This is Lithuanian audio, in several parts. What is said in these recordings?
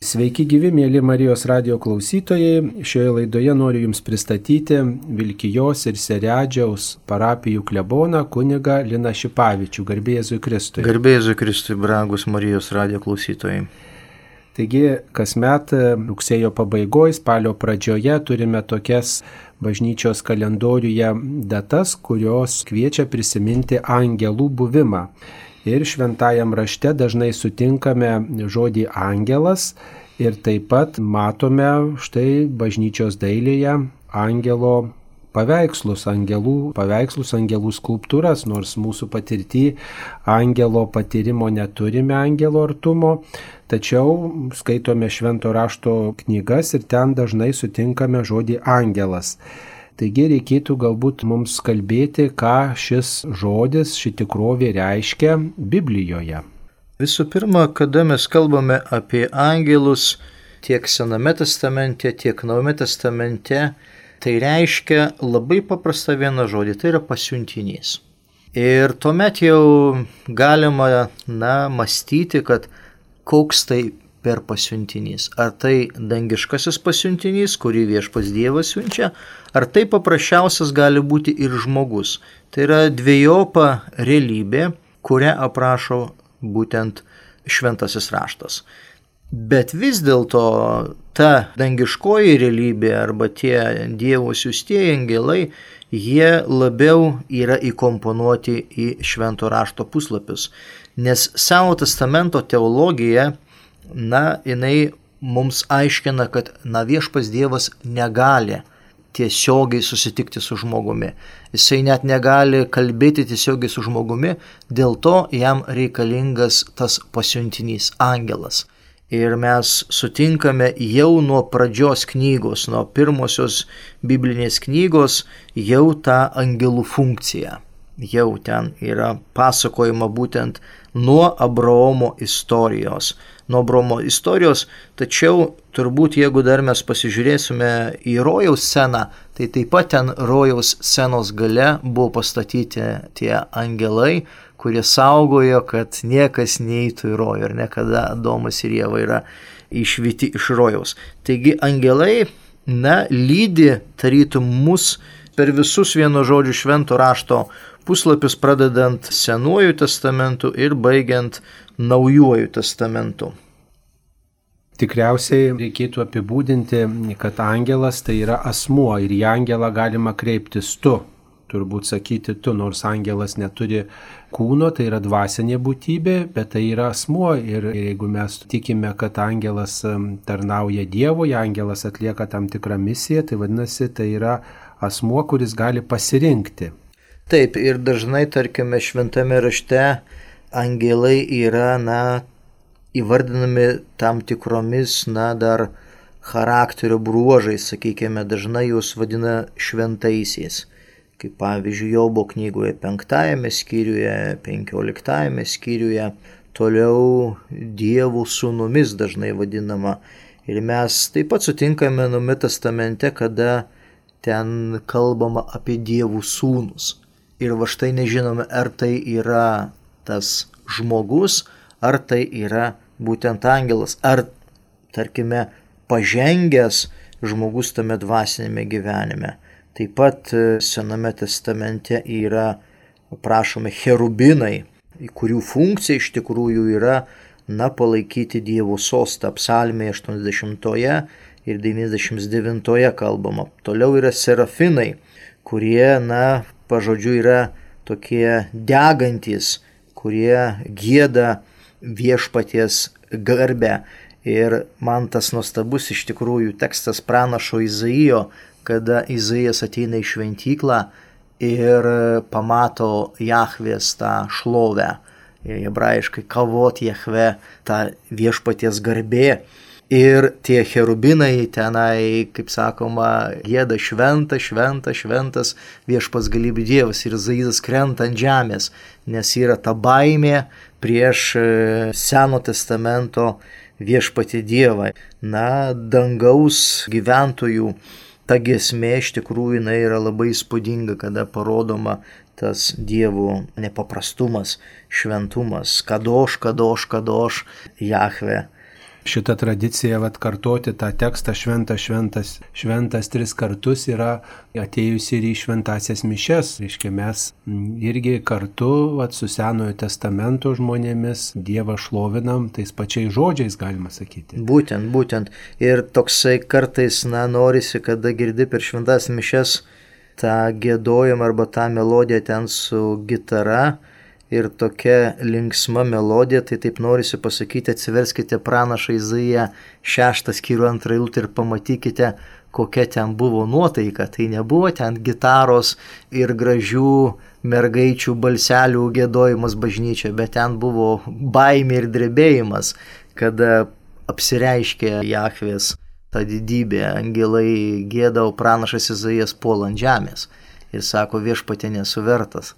Sveiki gyvi, mėly Marijos radio klausytojai. Šioje laidoje noriu Jums pristatyti Vilkijos ir Seredžiaus parapijų kleboną kuniga Lina Šipavičių. Garbėjėzui Kristui. Garbėjėzui Kristui, brangus Marijos radio klausytojai. Taigi, kasmet rugsėjo pabaigoje, spalio pradžioje turime tokias bažnyčios kalendoriuje datas, kurios kviečia prisiminti angelų buvimą. Ir šventajam rašte dažnai sutinkame žodį angelas ir taip pat matome štai bažnyčios dailėje angelo paveikslus, angelų paveikslus, angelų skulptūras, nors mūsų patirtį angelo patyrimo neturime, angelo artumo, tačiau skaitome švento rašto knygas ir ten dažnai sutinkame žodį angelas. Taigi reikėtų galbūt mums kalbėti, ką šis žodis, ši tikrovė reiškia Biblijoje. Visų pirma, kada mes kalbame apie angelus tiek Sename testamente, tiek Naujame testamente, tai reiškia labai paprastą vieną žodį, tai yra pasiuntinys. Ir tuomet jau galima, na, mąstyti, kad koks tai per pasiuntinys. Ar tai dangiškasis pasiuntinys, kurį viešpas Dievas siunčia, ar tai paprasčiausias gali būti ir žmogus. Tai yra dviejopa realybė, kurią aprašo būtent šventasis raštas. Bet vis dėlto ta dangiškoji realybė arba tie Dievo siūstieji angelai, jie labiau yra įkomponuoti į švento rašto puslapius. Nes Seno testamento teologija na, jinai mums aiškina, kad, na, viešpas Dievas negali tiesiogiai susitikti su žmogumi. Jisai net negali kalbėti tiesiogiai su žmogumi, dėl to jam reikalingas tas pasiuntinys angelas. Ir mes sutinkame jau nuo pradžios knygos, nuo pirmosios biblinės knygos, jau tą angelų funkciją. Jau ten yra pasakojama būtent nuo Abraomo istorijos, nuo Bromo istorijos, tačiau turbūt jeigu dar mes pasižiūrėsime į rojaus sceną, tai taip pat ten rojaus scenos gale buvo pastatyti tie angelai, kurie saugojo, kad niekas neįtų į rojų ir niekada Domas ir Jėva yra išvyti iš rojaus. Taigi angelai, na, lydi tarytum mus per visus vieno žodžių švento rašto puslapius pradedant Senuoju testamentu ir baigiant Naujuoju testamentu. Tikriausiai reikėtų apibūdinti, kad angelas tai yra asmuo ir į angelą galima kreiptis tu. Turbūt sakyti tu, nors angelas neturi kūno, tai yra dvasinė būtybė, bet tai yra asmuo ir jeigu mes tikime, kad angelas tarnauja Dievui, angelas atlieka tam tikrą misiją, tai vadinasi, tai yra asmuo, kuris gali pasirinkti. Taip, ir dažnai, tarkime, šventame rašte angelai yra, na, įvardinami tam tikromis, na, dar charakterio bruožais, sakykime, dažnai juos vadina šventaisiais. Kaip pavyzdžiui, Jobo knygoje penktajame skyriuje, penkioliktajame skyriuje, toliau Dievų sūnumis dažnai vadinama. Ir mes taip pat sutinkame Nume testamente, kada ten kalbama apie Dievų sūnus. Ir va štai nežinome, ar tai yra tas žmogus, ar tai yra būtent angelas, ar, tarkime, pažengęs žmogus tame dvasinėme gyvenime. Taip pat e, Sename testamente yra prašome cherubinai, kurių funkcija iš tikrųjų yra, na, palaikyti Dievo sostą. Psalmėje 80 ir 99 kalbama. Toliau yra serafinai, kurie, na, pažodžiu yra tokie degantis, kurie gėda viešpaties garbę. Ir man tas nuostabus iš tikrųjų tekstas pranašo Izaijo, kada Izaijas ateina į šventyklą ir pamato Jahvės tą šlovę. Hebrajiškai kavot Jahve, tą viešpaties garbė. Ir tie cherubinai tenai, kaip sakoma, gėda šventą, šventą, šventas viešpas galybių dievas ir Zaidas krenta ant žemės, nes yra ta baimė prieš e, Seno testamento viešpati dievą. Na, dangaus gyventojų ta gesmė iš tikrųjų jinai yra labai įspūdinga, kada parodoma tas dievų nepaprastumas, šventumas, kadoš, kadoš, kadoš, Jahve šita tradicija vat, kartoti tą tekstą šventas, šventas, šventas tris kartus yra atėjusi ir į šventasias mišes. Reiškia, mes irgi kartu vat, su Senojo testamento žmonėmis Dievą šlovinam tais pačiais žodžiais, galima sakyti. Būtent, būtent. Ir toksai kartais, na, norisi, kada girdi per šventas mišes tą gėdojimą arba tą melodiją ten su gitara ir tokia linksma melodija, tai taip norisi pasakyti, atsiverskite pranašą Izaiją šeštą skyrių antrą eilutę ir pamatykite, kokia ten buvo nuotaika. Tai nebuvo ten gitaros ir gražių mergaičių balselių gėdojimas bažnyčia, bet ten buvo baimė ir drebėjimas, kada apsireiškė Jahvės ta didybė, angelai gėdavo pranašas Izaijas puolant žemės ir sako viešpatė nesuvertas.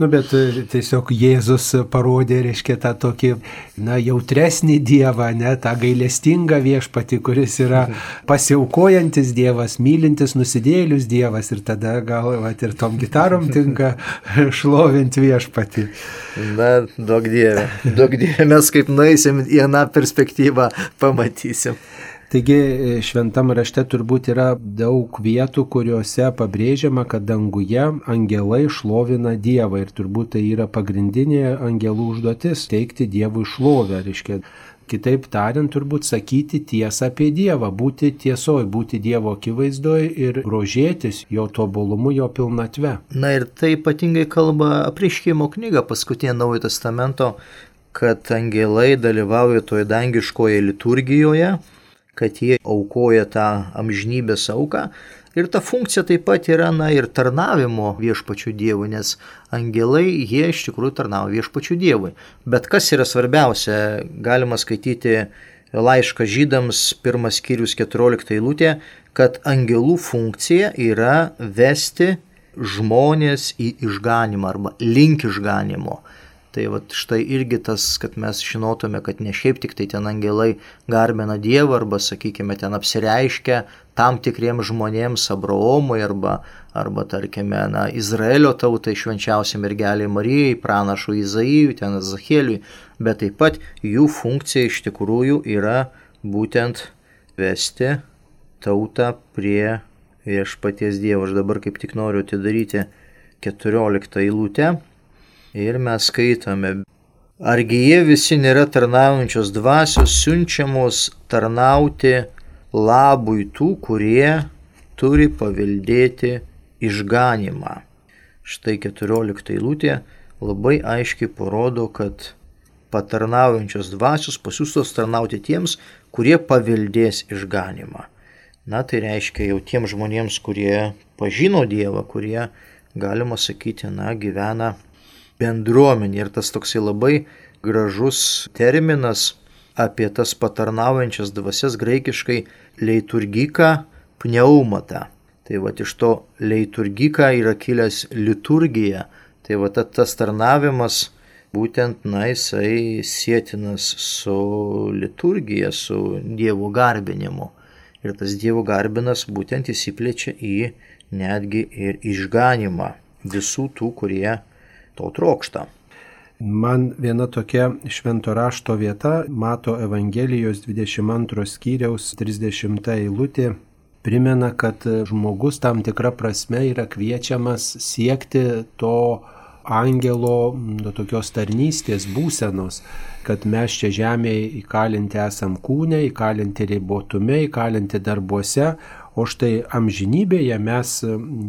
Nu, bet e, tiesiog Jėzus parodė, reiškia, tą tokį, na, jautresnį Dievą, ne, tą gailestingą viešpatį, kuris yra pasiaukojantis Dievas, mylintis nusidėlius Dievas ir tada gal, va, ir tom gitarom tinka šlovinti viešpatį. Na, daug Dieve, daug Dieve, mes kaip nueisim į aną perspektyvą, pamatysim. Taigi e, šventam rašte turbūt yra daug vietų, kuriuose pabrėžiama, kad danguje angelai šlovina Dievą ir turbūt tai yra pagrindinė angelų užduotis - teikti Dievui šlovę. Reiškia, kitaip tariant, turbūt sakyti tiesą apie Dievą, būti tiesoji, būti Dievo akivaizdoje ir grožėtis jo tobulumu, jo pilnatve. Na ir tai ypatingai kalba apriškimo knyga paskutinė Naujojo testamento, kad angelai dalyvauja toje dangiškoje liturgijoje kad jie aukoja tą amžinybės auką. Ir ta funkcija taip pat yra, na, ir tarnavimo viešpačių dievui, nes angelai, jie iš tikrųjų tarnauja viešpačių dievui. Bet kas yra svarbiausia, galima skaityti laišką žydams, pirmas skyrius 14 eilutė, kad angelų funkcija yra vesti žmonės į išganimą arba link išganimo. Tai va štai irgi tas, kad mes žinotume, kad ne šiaip tik tai ten angelai garbina Dievą arba, sakykime, ten apsireiškia tam tikriems žmonėms, Abraomui arba, arba tarkime, na, Izraelio tautai švenčiausiai mergeliai Marijai, pranašų Izaijui, ten Zacheliui, bet taip pat jų funkcija iš tikrųjų yra būtent vesti tautą prie viešpaties Dievo. Aš dabar kaip tik noriu atidaryti 14 eilutę Ir mes skaitome, argi jie visi nėra tarnaujančios dvasios siunčiamos tarnauti labui tų, kurie turi paveldėti išganimą. Štai 14 eilutė labai aiškiai parodo, kad patarnaujančios dvasios pasiūstos tarnauti tiems, kurie paveldės išganimą. Na tai reiškia jau tiems žmonėms, kurie pažino Dievą, kurie, galima sakyti, na, gyvena bendruomenė. Ir tas toksai labai gražus terminas apie tas patarnaujančias dvasias graikiškai leiturgika pneumata. Tai va iš to leiturgika yra kilęs liturgija. Tai va tas tarnavimas būtent, na, jisai sėtinas su liturgija, su Dievo garbinimu. Ir tas Dievo garbinas būtent įsiplečia į netgi ir išganimą visų tų, kurie to trokšta. Man viena tokia švento rašto vieta, Mato Evangelijos 22 skyriaus 30 eilutė, primena, kad žmogus tam tikra prasme yra kviečiamas siekti to angelo, to tokios tarnystės būsenos, kad mes čia žemėje įkalinti esam kūne, įkalinti ribotume, įkalinti darbuose, o štai amžinybėje mes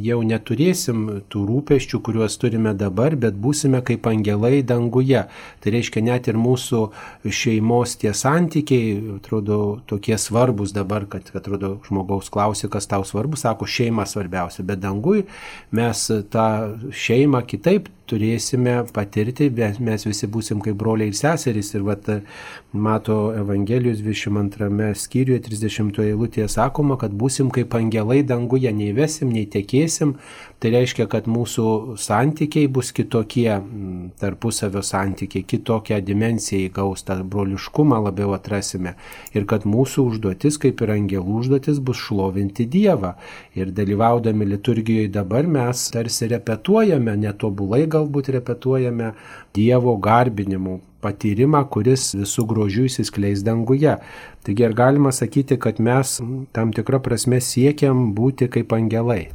jau neturėsim tų rūpeščių, kuriuos turime dabar, bet būsime kaip angelai danguje. Tai reiškia, net ir mūsų šeimos tie santykiai, atrodo, tokie svarbus dabar, kad, atrodo, žmogaus klausia, kas tau svarbu, sako, šeima svarbiausia, bet dangui mes tą šeimą kitaip turėsime patirti, bet mes visi būsim kaip broliai ir seserys. Ir vat, mato Evangelijos 22 skyriuje 30 eilutėje sakoma, kad būsim kaip angelai danguje, nei vesim, nei tekėsim. Tai reiškia, kad mūsų santykiai bus kitokie, tarpusavio santykiai, kitokią dimensiją įgaus, tą broliškumą labiau atrasime. Ir kad mūsų užduotis, kaip ir angelų užduotis, bus šlovinti Dievą. Ir dalyvaudami liturgijoje dabar mes tarsi repetuojame, netobulai galbūt repetuojame Dievo garbinimu patyrimą, kuris visų grožių įsiskleis danguje. Taigi ar galima sakyti, kad mes tam tikrą prasme siekiam būti kaip angelai?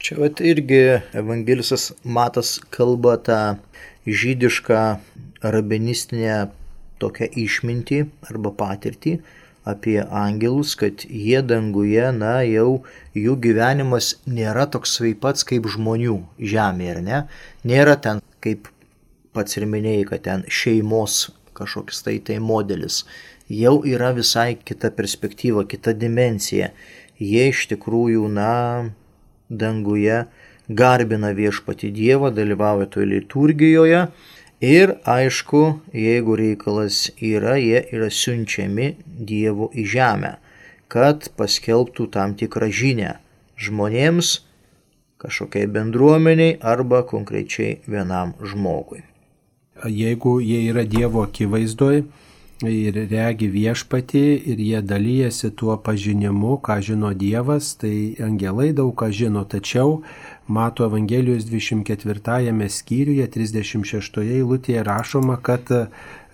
Čia vat irgi evangelistas Matas kalba tą žydišką rabinistinę tokią išmintį arba patirtį apie angelus, kad jie danguje, na, jau jų gyvenimas nėra toks pats kaip žmonių žemėje, ar ne? Nėra ten, kaip pats ir minėjai, kad ten šeimos kažkoks tai tai modelis. Jau yra visai kita perspektyva, kita dimencija. Jie iš tikrųjų, na, danguje garbina viešpati Dievą, dalyvauja toje liturgijoje Ir aišku, jeigu reikalas yra, jie yra siunčiami Dievo į žemę, kad paskelbtų tam tikrą žinę žmonėms, kažkokiai bendruomeniai arba konkrečiai vienam žmogui. Jeigu jie yra Dievo akivaizdoje ir regi viešpatį ir jie dalyjasi tuo pažinimu, ką žino Dievas, tai angelai daug ką žino, tačiau Mato Evangelijos 24 skyriuje 36 eilutėje rašoma, kad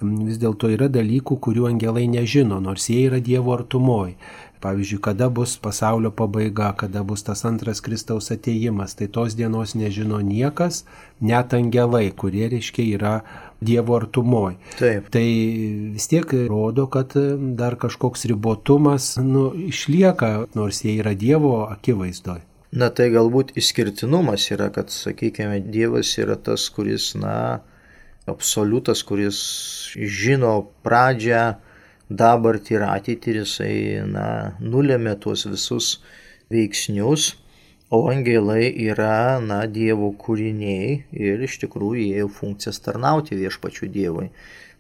vis dėlto yra dalykų, kurių angelai nežino, nors jie yra Dievo artumoj. Pavyzdžiui, kada bus pasaulio pabaiga, kada bus tas antras Kristaus ateimas, tai tos dienos nežino niekas, net angelai, kurie reiškia yra Dievo artumoj. Taip. Tai vis tiek rodo, kad dar kažkoks ribotumas nu, išlieka, nors jie yra Dievo akivaizdoje. Na tai galbūt išskirtinumas yra, kad, sakykime, Dievas yra tas, kuris, na, absoliutas, kuris žino pradžią, dabartį ir ateitį ir jisai, na, nulėmė tuos visus veiksnius, o angelai yra, na, Dievo kūriniai ir iš tikrųjų jie jau funkcijas tarnauti viešpačių Dievui.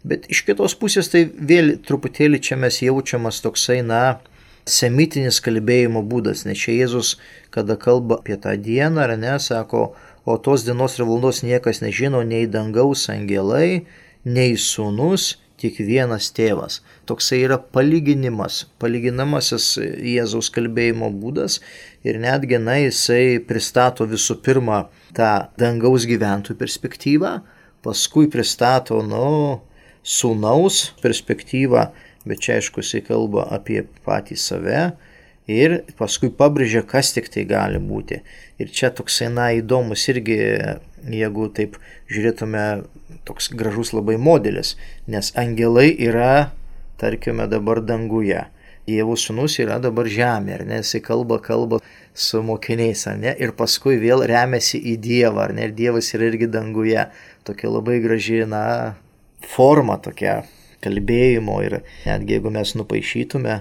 Bet iš kitos pusės tai vėl truputėlį čia mes jaučiamas toksai, na, semitinis kalbėjimo būdas, nes čia Jėzus, kada kalba apie tą dieną, ar ne, sako, o tos dienos ir valandos niekas nežino, nei dangaus angelai, nei sūnus, tik vienas tėvas. Toksai yra palyginimas, palyginamasis Jėzaus kalbėjimo būdas ir netgi, na, jisai pristato visų pirma tą dangaus gyventojų perspektyvą, paskui pristato, nu, sūnaus perspektyvą bet čia aišku jisai kalba apie patį save ir paskui pabrėžia, kas tik tai gali būti. Ir čia toksai, na, įdomus irgi, jeigu taip žiūrėtume, toks gražus labai modelis, nes angelai yra, tarkime, dabar danguje. Dievo sūnus yra dabar žemė, ar ne, jisai kalba, kalba su mokiniais, ar ne, ir paskui vėl remiasi į Dievą, ar ne, ir Dievas yra irgi danguje. Tokia labai graži, na, forma tokia kalbėjimo ir netgi jeigu mes nupaišytume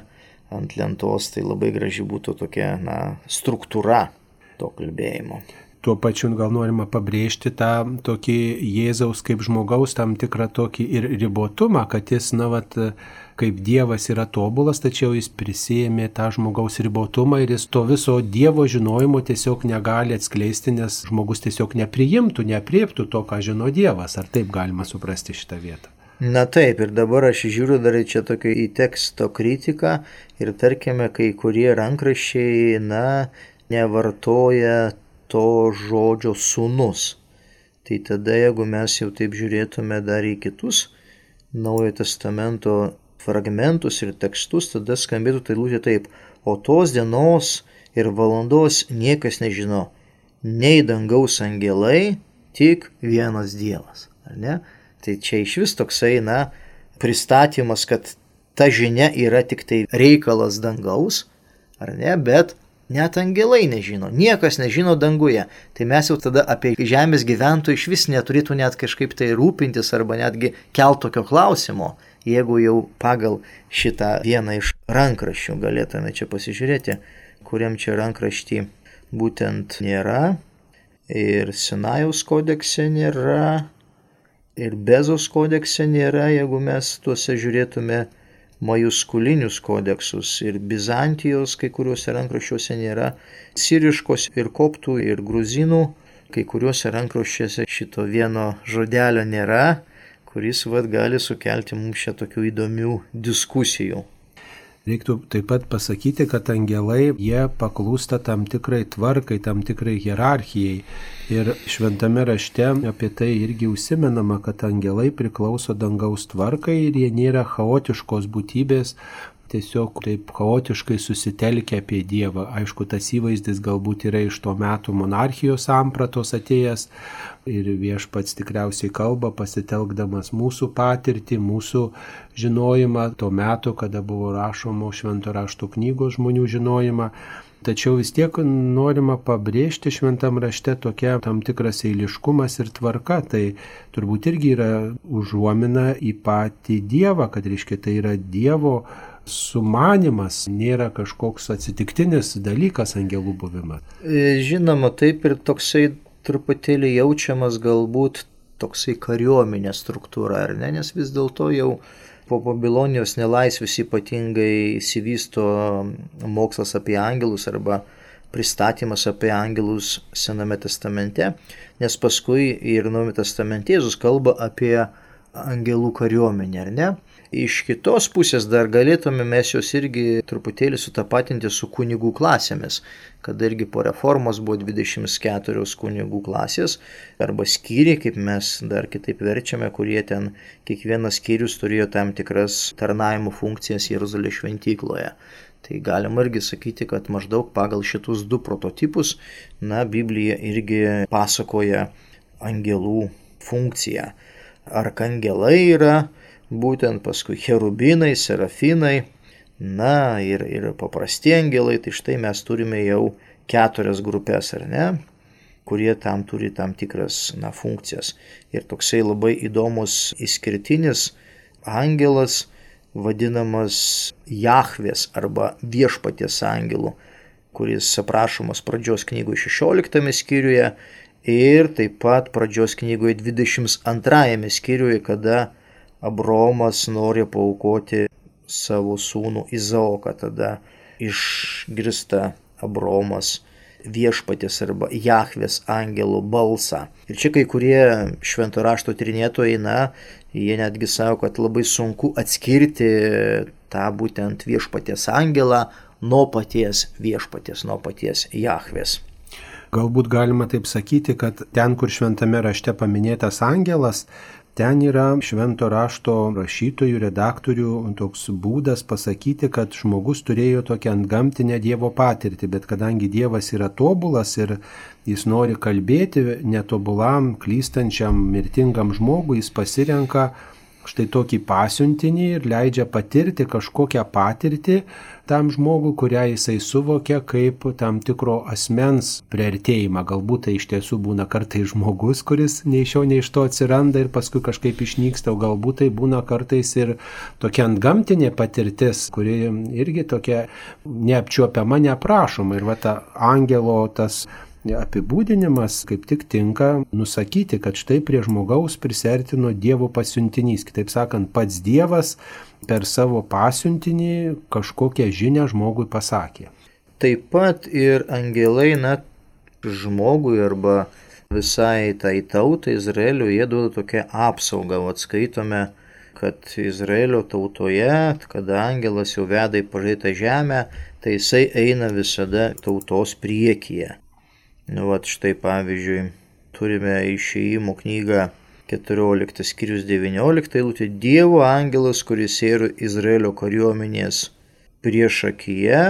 ant lentos, tai labai graži būtų tokia na, struktūra to kalbėjimo. Tuo pačiu gal norima pabrėžti tą tokį Jėzaus kaip žmogaus tam tikrą tokį ir ribotumą, kad jis, na, vat, kaip Dievas yra tobulas, tačiau jis prisėmė tą žmogaus ribotumą ir jis to viso Dievo žinojimo tiesiog negali atskleisti, nes žmogus tiesiog nepriimtų, neprieptų to, ką žino Dievas. Ar taip galima suprasti šitą vietą? Na taip, ir dabar aš žiūriu dar čia tokio į teksto kritiką ir tarkime, kai kurie rankraščiai, na, nevartoja to žodžio sunus. Tai tada, jeigu mes jau taip žiūrėtume dar į kitus Naujojo testamento fragmentus ir tekstus, tada skambėtų tai lūtė taip, o tos dienos ir valandos niekas nežino, nei dangaus angelai, tik vienas Dievas. Ar ne? Tai čia iš vis toksai, na, pristatymas, kad ta žinia yra tik tai reikalas dangaus, ar ne, bet net angelai nežino, niekas nežino danguje. Tai mes jau tada apie žemės gyventojų iš vis neturėtų net kažkaip tai rūpintis arba netgi kelt tokio klausimo, jeigu jau pagal šitą vieną iš rankraščių galėtume čia pasižiūrėti, kuriam čia rankraštį būtent nėra. Ir Sinajaus kodekse nėra, ir Bezos kodekse nėra, jeigu mes tuose žiūrėtume majuskulinius kodeksus ir Bizantijos kai kuriuose rankraščiuose nėra, siriškos ir koptų ir gruzinų, kai kuriuose rankraščiuose šito vieno žodelio nėra, kuris vad gali sukelti mums čia tokių įdomių diskusijų. Reiktų taip pat pasakyti, kad angelai, jie paklūsta tam tikrai tvarkai, tam tikrai hierarchijai. Ir šventame rašte apie tai irgi užsimenama, kad angelai priklauso dangaus tvarkai ir jie nėra chaotiškos būtybės, tiesiog taip chaotiškai susitelkia apie Dievą. Aišku, tas įvaizdis galbūt yra iš to metų monarchijos sampratos atėjęs ir viešpats tikriausiai kalba pasitelkdamas mūsų patirtį, mūsų žinojimą, to metu, kada buvo rašomo švento rašto knygos žmonių žinojimą. Tačiau vis tiek norima pabrėžti šventam rašte tokia tam tikras eiliškumas ir tvarka. Tai turbūt irgi yra užuomina į patį Dievą, kad reiškia tai yra Dievo sumanimas, nėra kažkoks atsitiktinis dalykas angelų buvimas. E, žinoma, taip ir toksai truputėlį jaučiamas galbūt toksai kariuomenės struktūra, ar ne, nes vis dėlto jau po Babilonijos nelaisvės ypatingai įsivysto mokslas apie angelus arba pristatymas apie angelus Sename testamente, nes paskui ir Naujame testamente Jėzus kalba apie angelų kariuomenę, ar ne? Iš kitos pusės dar galėtume mes juos irgi truputėlį sutapatinti su kunigų klasėmis, kad irgi po reformos buvo 24 kunigų klasės arba skyriai, kaip mes dar kitaip verčiame, kurie ten kiekvienas skyrius turėjo tam tikras tarnavimo funkcijas Jeruzalės šventykloje. Tai galima irgi sakyti, kad maždaug pagal šitus du prototipus, na, Biblija irgi pasakoja angelų funkciją. Arkangelai yra, būtent paskui cherubinai, serafinai, na ir, ir paprasti angelai, tai štai mes turime jau keturias grupės, ar ne, kurie tam turi tam tikras na, funkcijas. Ir toksai labai įdomus išskirtinis angelas, vadinamas Jahvės arba viešpaties angelu, kuris aprašomas pradžios knygoje 16 skyriuje ir taip pat pradžios knygoje 22 skyriuje, kada Abromas nori paukoti savo sūnų Izaoką, tada išgirsta Abromas viešpatės arba Jahvės angelo balsą. Ir čia kai kurie švento rašto tyrinėtojai, na, jie netgi sako, kad labai sunku atskirti tą būtent viešpatės angelą nuo paties viešpatės, nuo paties Jahvės. Galbūt galima taip sakyti, kad ten, kur šventame rašte paminėtas angelas, Ten yra švento rašto rašytojų, redaktorių toks būdas pasakyti, kad žmogus turėjo tokią antgamtinę Dievo patirtį, bet kadangi Dievas yra tobulas ir jis nori kalbėti netobulam, klystančiam, mirtingam žmogui, jis pasirenka štai tokį pasiuntinį ir leidžia patirti kažkokią patirtį tam žmogui, kurią jisai suvokia kaip tam tikro asmens priartėjimą. Galbūt tai iš tiesų būna kartai žmogus, kuris nei iš jo, nei iš to atsiranda ir paskui kažkaip išnyksta, o galbūt tai būna kartais ir tokia antgamtinė patirtis, kuri irgi tokia neapčiuopiama, neaprašoma. Ir va ta angelo tas apibūdinimas kaip tik tinka nusakyti, kad štai prie žmogaus prisertino Dievo pasiuntinys. Kitaip sakant, pats Dievas per savo pasiuntinį kažkokią žinią žmogui pasakė. Taip pat ir angelai, na, žmogui arba visai tai tautai Izraelio jie duoda tokią apsaugą. Atskaitome, kad Izraelio tautoje, kada angelas jau veda į pažaitą žemę, tai jisai eina visada tautos priekyje. Nu, vat štai pavyzdžiui, turime išėjimo knygą 14 skyrius 19 eilutė Dievo angelas, kuris ėjo Izraelio kariuomenės prieš akiją,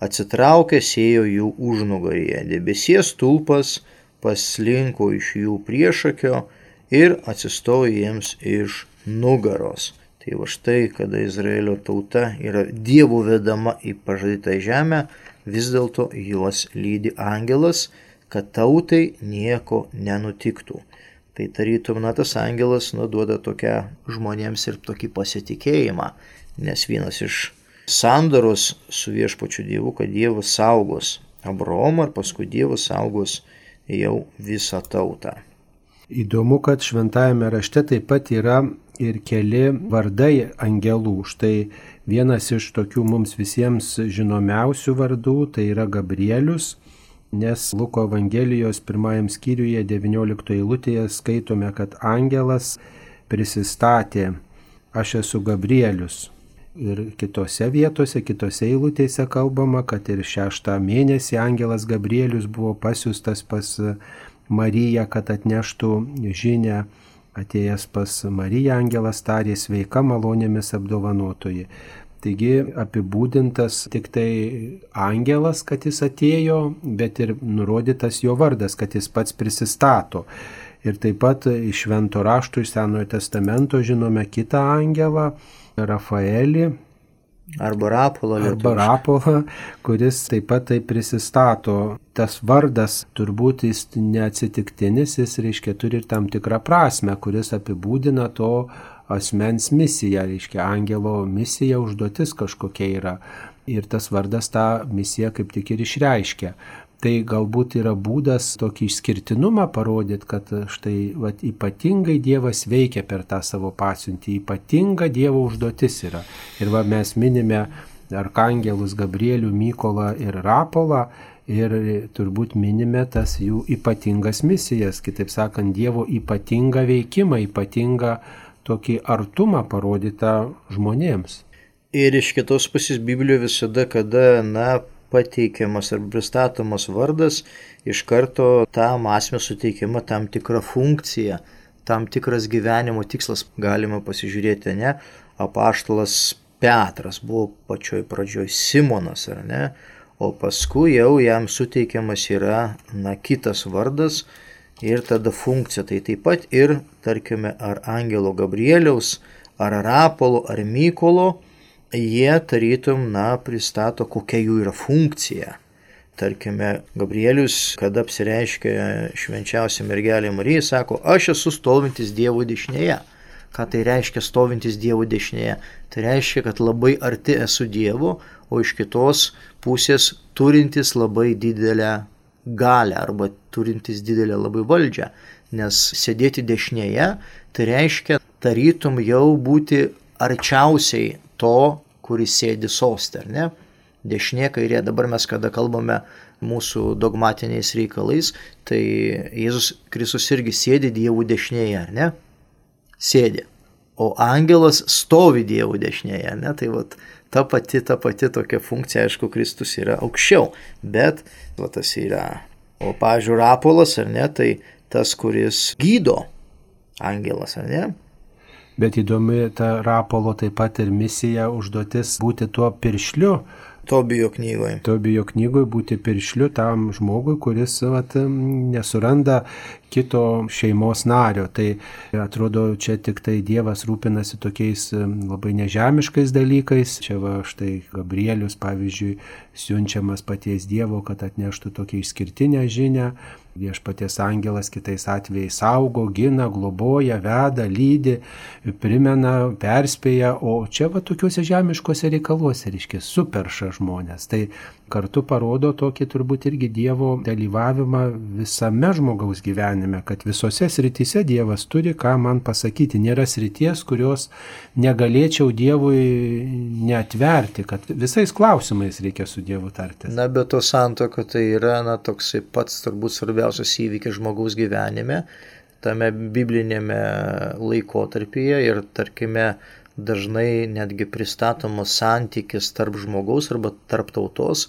atsitraukė sėjo jų užnugaryje. Debesies tulpas paslinko iš jų priešakio ir atsistojo jiems iš nugaros. Tai va štai, kada Izraelio tauta yra dievų vedama į pažadytą žemę, vis dėlto juos lydi angelas, kad tautai nieko nenutiktų. Tai tarytum, na, tas angelas nuduoda tokią žmonėms ir tokį pasitikėjimą, nes vienas iš sandaros su viešpačiu Dievu, kad Dievas saugos Abraomą ir paskui Dievas saugos jau visą tautą. Įdomu, kad šventajame rašte taip pat yra ir keli vardai angelų. Štai vienas iš tokių mums visiems žinomiausių vardų tai yra Gabrielius, nes Luko Evangelijos pirmajam skyriuje 19 eilutėje skaitome, kad angelas prisistatė, aš esu Gabrielius. Ir kitose vietose, kitose eilutėse kalbama, kad ir šeštą mėnesį angelas Gabrielius buvo pasiūstas pas Mariją, kad atneštų žinę. Atėjęs pas Mariją angelas tarė sveika malonėmis apdovanotoji. Taigi apibūdintas tik tai angelas, kad jis atėjo, bet ir nurodytas jo vardas, kad jis pats prisistato. Ir taip pat iš Švento rašto, iš Senojo testamento žinome kitą angelą, Rafaelį. Arba Rapolą. Arba Rapolą, kuris taip pat tai prisistato. Tas vardas turbūt jis neatsitiktinis, jis reiškia turi ir tam tikrą prasme, kuris apibūdina to asmens misiją, reiškia angelo misija, užduotis kažkokia yra. Ir tas vardas tą misiją kaip tik ir išreiškia. Tai galbūt yra būdas tokį išskirtinumą parodyti, kad štai vat, ypatingai Dievas veikia per tą savo pasiuntį, ypatinga Dievo užduotis yra. Ir va mes minime Arkangelus Gabrielių, Mykolą ir Rapolą ir turbūt minime tas jų ypatingas misijas, kitaip sakant, Dievo ypatingą veikimą, ypatingą tokį artumą parodytą žmonėms. Ir iš kitos pusės Biblijoje visada, kada, na, pateikiamas ar pristatomas vardas, iš karto tam asmeniu suteikiama tam tikra funkcija, tam tikras gyvenimo tikslas. Galima pasižiūrėti, ne, apaštalas Petras buvo pačioj pradžioj Simonas, ar ne, o paskui jau jam suteikiamas yra, na, kitas vardas ir tada funkcija. Tai taip pat ir, tarkime, ar Angelo Gabrieliaus, ar Rapolo, ar Mykolo, jie tarytum, na, pristato, kokia jų yra funkcija. Tarkime, Gabrielius, kada apsireiškia švenčiausia mergelė Marija, sako, aš esu stovintis Dievo dešinėje. Ką tai reiškia stovintis Dievo dešinėje? Tai reiškia, kad labai arti esu Dievo, o iš kitos pusės turintis labai didelę galę arba turintis didelę labai valdžią. Nes sėdėti dešinėje, tai reiškia tarytum jau būti arčiausiai to, kuris sėdi sostė, ar ne? Dešinė, kairė, dabar mes kada kalbame mūsų dogmatiniais reikalais, tai Jėzus Kristus irgi sėdi Dievų dešinėje, ar ne? Sėdi. O angelas stovi Dievų dešinėje, ne? Tai vat, ta pati, ta pati tokia funkcija, aišku, Kristus yra aukščiau, bet va, tas yra. O, pažiūrėjau, Rapolas, ar ne, tai tas, kuris gydo angelas, ar ne? Bet įdomi ta Rapolo taip pat ir misija, užduotis būti tuo piršliu. Tobijo knygoje. Tobijo knygoje būti piršliu tam žmogui, kuris vat, nesuranda kito šeimos nario. Tai atrodo, čia tik tai Dievas rūpinasi tokiais labai nežemiškais dalykais. Čia va štai Gabrielius, pavyzdžiui, siunčiamas paties Dievo, kad atneštų tokią išskirtinę žinę Viešpaties angelas kitais atvejais saugo, gina, globoja, veda, lydi, primena, perspėja, o čia va tokiuose žemiškose reikaluose, reiškia, superša žmonės. Tai kartu parodo tokį turbūt irgi Dievo dalyvavimą visame žmogaus gyvenime, kad visose srityse Dievas turi ką man pasakyti. Nėra srities, kurios negalėčiau Dievui neatverti, kad visais klausimais reikia su Dievu tartis. Na, bet to santoka tai yra, na, toksai pats turbūt svarbiausias įvykis žmogaus gyvenime, tame biblinėme laikotarpyje ir, tarkime, dažnai netgi pristatomas santykis tarp žmogaus arba tarp tautos,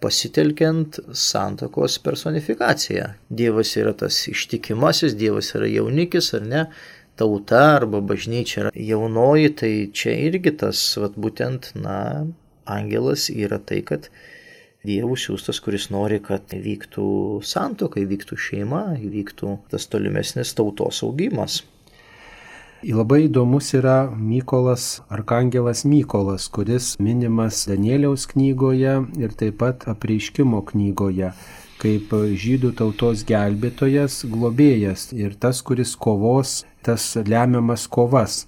pasitelkiant santokos personifikaciją. Dievas yra tas ištikimasis, Dievas yra jaunikis ar ne, tauta arba bažnyčia yra jaunoji, tai čia irgi tas, vat, būtent, na, angelas yra tai, kad Dievų siūstas, kuris nori, kad vyktų santokai, vyktų šeima, vyktų tas tolimesnis tautos augimas. Labai įdomus yra Mykolas, Arkangelas Mykolas, kuris minimas Danieliaus knygoje ir taip pat apreiškimo knygoje kaip žydų tautos gelbėtojas, globėjas ir tas, kuris kovos, tas lemiamas kovas.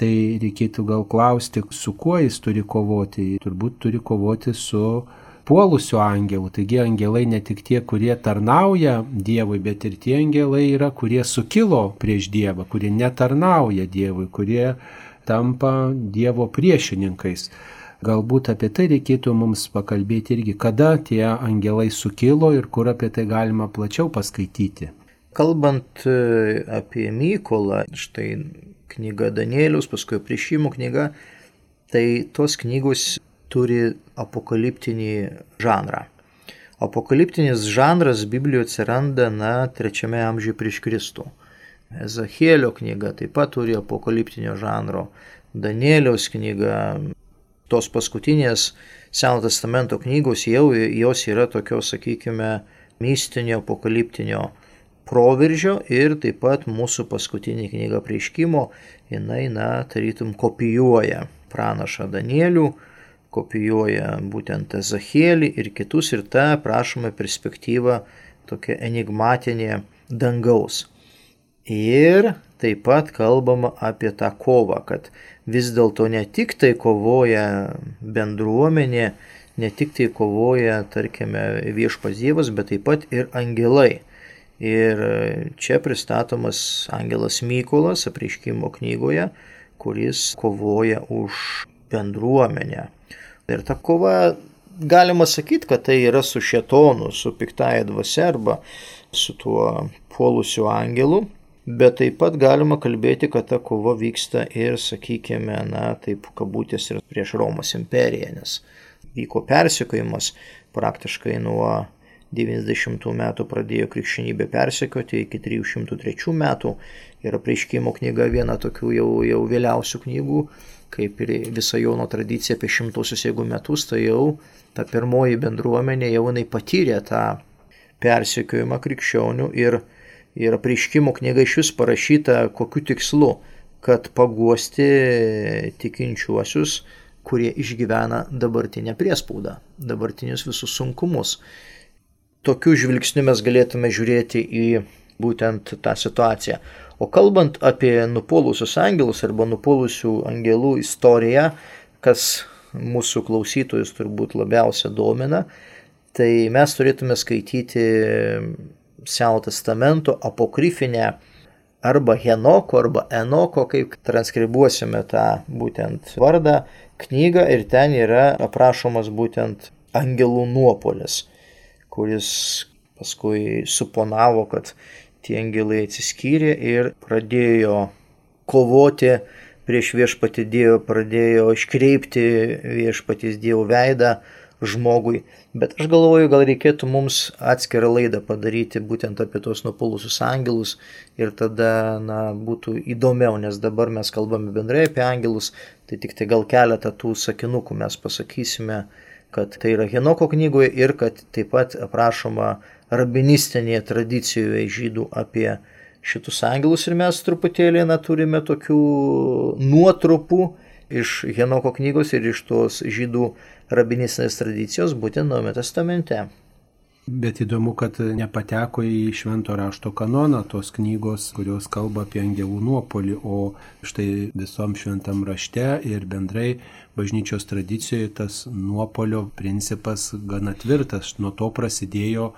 Tai reikėtų gal klausti, su kuo jis turi kovoti. Turbūt turi kovoti su puolusių angelų. Taigi angelai ne tik tie, kurie tarnauja Dievui, bet ir tie angelai yra, kurie sukilo prieš Dievą, kurie netarnauja Dievui, kurie tampa Dievo priešininkais. Galbūt apie tai reikėtų mums pakalbėti irgi, kada tie angelai sukilo ir kur apie tai galima plačiau paskaityti. Kalbant e, apie Mykolą, štai knyga Danielius, paskui priešimų knyga, tai tos knygos turi apokaliptinį žanrą. Apokaliptinis žanras Biblijoje atsiranda, na, trečiame amžiuje prieš Kristų. Ezachėlio knyga taip pat turi apokaliptinio žanro, Danieliaus knyga, tos paskutinės Seno testamento knygos jau jos yra tokios, sakykime, mistinio, apokaliptinio proveržio ir taip pat mūsų paskutinė knyga prieškimo, jinai, na, tarytum kopijuoja pranašą Danielių, kopijuoja būtent Ezachėlį ir kitus ir ta prašoma perspektyva tokia enigmatinė dangaus. Ir taip pat kalbama apie tą kovą, kad vis dėlto ne tik tai kovoja bendruomenė, ne tik tai kovoja, tarkime, viešpas Dievas, bet taip pat ir angelai. Ir čia pristatomas angelas Mykolas apriškimo knygoje, kuris kovoja už bendruomenę. Ir ta kova, galima sakyti, kad tai yra su šetonu, su piktaja dvasia arba su tuo puolusiu angelu, bet taip pat galima kalbėti, kad ta kova vyksta ir, sakykime, na, taip kabutės ir prieš Romos imperiją, nes vyko persikėjimas praktiškai nuo 90 metų pradėjo krikščionybė persekioti iki 303 metų. Ir apreiškimo knyga viena tokių jau, jau vėliausių knygų kaip ir visa Jono tradicija apie šimtuosius jeigu metus, tai jau ta pirmoji bendruomenė jau jinai patyrė tą persekiojimą krikščionių ir, ir apreiškimo knyga iš vis parašyta kokiu tikslu, kad paguosti tikinčiuosius, kurie išgyvena dabartinę priespaudą, dabartinius visus sunkumus. Tokiu žvilgsniu mes galėtume žiūrėti į būtent tą situaciją. O kalbant apie nupolusius angelus arba nupolusių angelų istoriją, kas mūsų klausytojus turbūt labiausia domina, tai mes turėtume skaityti Seno testamento apokrifinę arba Henoko arba Enoko, kaip transkribuosime tą būtent vardą, knygą ir ten yra aprašomas būtent angelų nuopolis, kuris paskui suponavo, kad tie angelai atsiskyrė ir pradėjo kovoti prieš viešpatį Dievą, pradėjo iškreipti viešpatys Dievo veidą žmogui. Bet aš galvoju, gal reikėtų mums atskirą laidą padaryti būtent apie tos nupulusius angelus ir tada na, būtų įdomiau, nes dabar mes kalbame bendrai apie angelus, tai tik tai gal keletą tų sakinukų mes pasakysime, kad tai yra Henoko knygoje ir kad taip pat aprašoma rabinistinėje tradicijoje žydų apie šitus angelus ir mes truputėlį na, turime tokių nuotrupų iš Henoko knygos ir iš tos žydų rabinistinės tradicijos būtent Naujame testamente. Bet įdomu, kad nepateko į švento rašto kanoną tos knygos, kurios kalba apie angelų nuopolį, o štai visom šventam rašte ir bendrai bažnyčios tradicijoje tas nuopolio principas gana tvirtas. Nuo to prasidėjo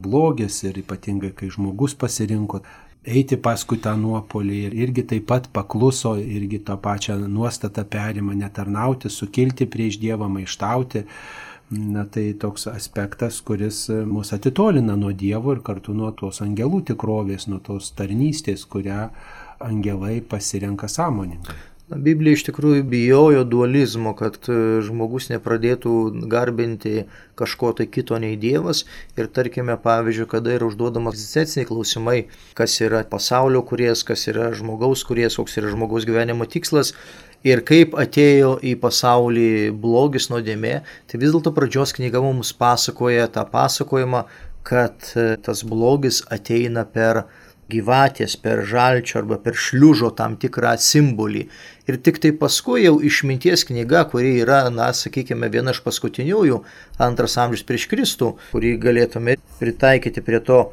blogis ir ypatingai, kai žmogus pasirinko eiti paskui tą nuopolį ir irgi taip pat pakluso, irgi tą pačią nuostatą perima netarnauti, sukilti prieš Dievą, maištauti. Na tai toks aspektas, kuris mus atitolina nuo Dievo ir kartu nuo tos angelų tikrovės, nuo tos tarnystės, kurią angelai pasirenka sąmoningai. Biblija iš tikrųjų bijojo dualizmo, kad e, žmogus nepradėtų garbinti kažko tai kito nei Dievas. Ir tarkime, pavyzdžiui, kada yra užduodamas egzistenciniai klausimai, kas yra pasaulio kuries, kas yra žmogaus kuries, koks yra žmogaus gyvenimo tikslas. Ir kaip atėjo į pasaulį blogis nuodėmė, tai vis dėlto pradžios knyga mums pasakoja tą pasakojimą, kad e, tas blogis ateina per gyvatės, per žalčio arba per šliužo tam tikrą simbolį. Ir tik tai paskui jau išminties knyga, kuri yra, na, sakykime, viena iš paskutiniųjų, antras amžius prieš Kristų, kurį galėtume pritaikyti prie to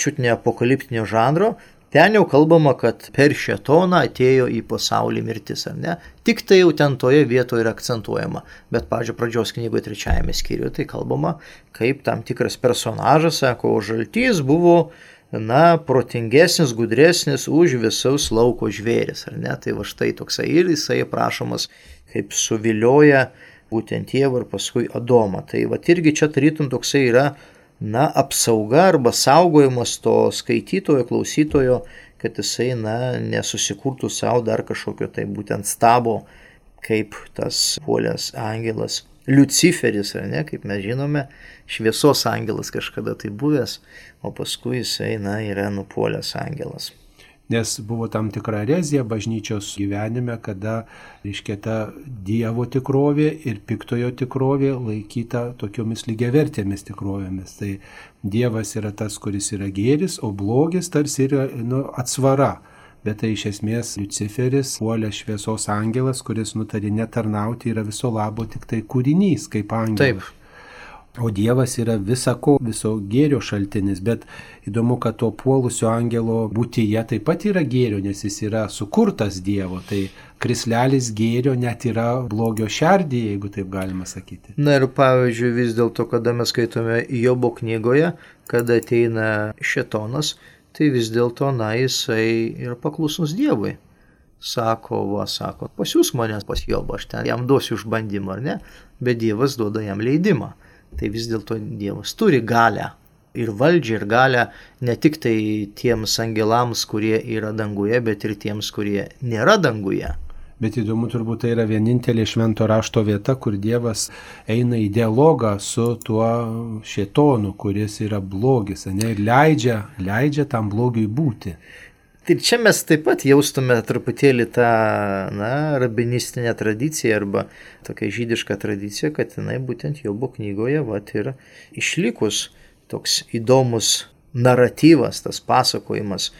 čiutne apokaliptinio žanro, ten jau kalbama, kad per šetoną atėjo į pasaulį mirtis, ar ne? Tik tai jau ten toje vietoje yra akcentuojama. Bet, pažiūrėjau, pradžios knygoje trečiajame skyriuje tai kalbama, kaip tam tikras personažas, sako, žaltys buvo na, protingesnis, gudresnis už visus lauko žvėris, ar ne? Tai va štai toksai ir jisai aprašomas, kaip suvilioja būtent Dievą ir paskui Adomą. Tai va irgi čia tarytum toksai yra, na, apsauga arba saugojimas to skaitytojo, klausytojo, kad jisai, na, nesusikurtų savo dar kažkokio tai būtent stabo, kaip tas puolęs angelas Luciferis, ar ne, kaip mes žinome, šviesos angelas kažkada tai buvęs, o paskui jisai, na, yra nupuolęs angelas. Nes buvo tam tikra erezija bažnyčios gyvenime, kada, reiškia, ta Dievo tikrovė ir piktojo tikrovė laikyta tokiomis lygiavertėmis tikrovėmis. Tai Dievas yra tas, kuris yra gėris, o blogis tarsi yra nu, atsvara bet tai iš esmės Luciferis, puolė šviesos angelas, kuris nutarė netarnauti, yra viso labo tik tai kūrinys kaip angelas. Taip. O Dievas yra visako, viso gėrio šaltinis, bet įdomu, kad to puolusio angelo būtyje taip pat yra gėrio, nes jis yra sukurtas Dievo. Tai krislelis gėrio net yra blogio šerdį, jeigu taip galima sakyti. Na ir pavyzdžiui, vis dėlto, kada mes skaitome Jobo knygoje, kada ateina šetonas, tai vis dėlto, na, jisai yra paklusnus Dievui. Sako, va, sako, pasiūs mane pas Jobą, aš ten jam duosiu išbandymą, ar ne, bet Dievas duoda jam leidimą. Tai vis dėlto Dievas turi galę ir valdžią, ir galę ne tik tai tiems angelams, kurie yra danguje, bet ir tiems, kurie nėra danguje. Bet įdomu turbūt tai yra vienintelė švento rašto vieta, kur Dievas eina į dialogą su tuo šėtonu, kuris yra blogis, ne, ir leidžia, leidžia tam blogiui būti. Ir čia mes taip pat jaustume truputėlį tą, na, rabinistinę tradiciją arba tokią žydišką tradiciją, kad jinai būtent Jobo knygoje, va, ir išlikus toks įdomus naratyvas, tas pasakojimas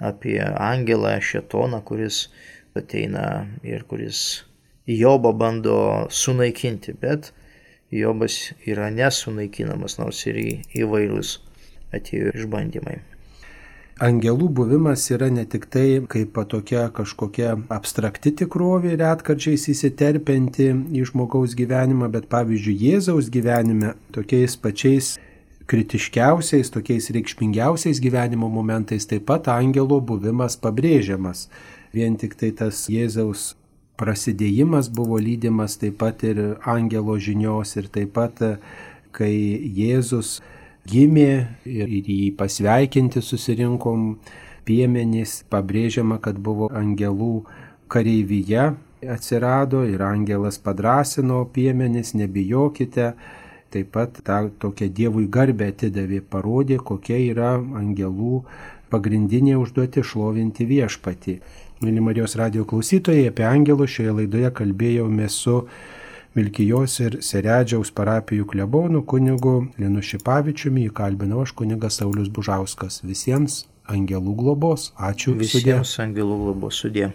apie angelą šetoną, kuris ateina ir kuris Jobą bando sunaikinti, bet Jobas yra nesunaikinamas, nors ir įvairūs atėjo išbandymai. Angelų buvimas yra ne tik tai kaip tokia kažkokia abstrakti tikrovė, retkarčiais įsiterpinti į žmogaus gyvenimą, bet pavyzdžiui Jėzaus gyvenime tokiais pačiais kritiškiausiais, tokiais reikšmingiausiais gyvenimo momentais taip pat angelo buvimas pabrėžiamas. Vien tik tai tas Jėzaus prasidėjimas buvo lydimas taip pat ir angelo žinios ir taip pat, kai Jėzus gimė ir jį pasveikinti susirinkom piemenys, pabrėžiama, kad buvo angelų kareivyje atsirado ir angelas padrasino piemenys, nebijokite. Taip pat tą tokią Dievui garbę atidavė, parodė, kokia yra angelų pagrindinė užduoti šlovinti viešpatį. Mėly Marijos radio klausytojai, apie angelus šioje laidoje kalbėjome su Vilkijos ir Seredžiaus parapijų klebonų kunigu Linu Šipavičiumi, įkalbinau aš kunigas Saulis Bužauskas. Visiems angelų globos. Ačiū. Visiems sudė. angelų globos sudė.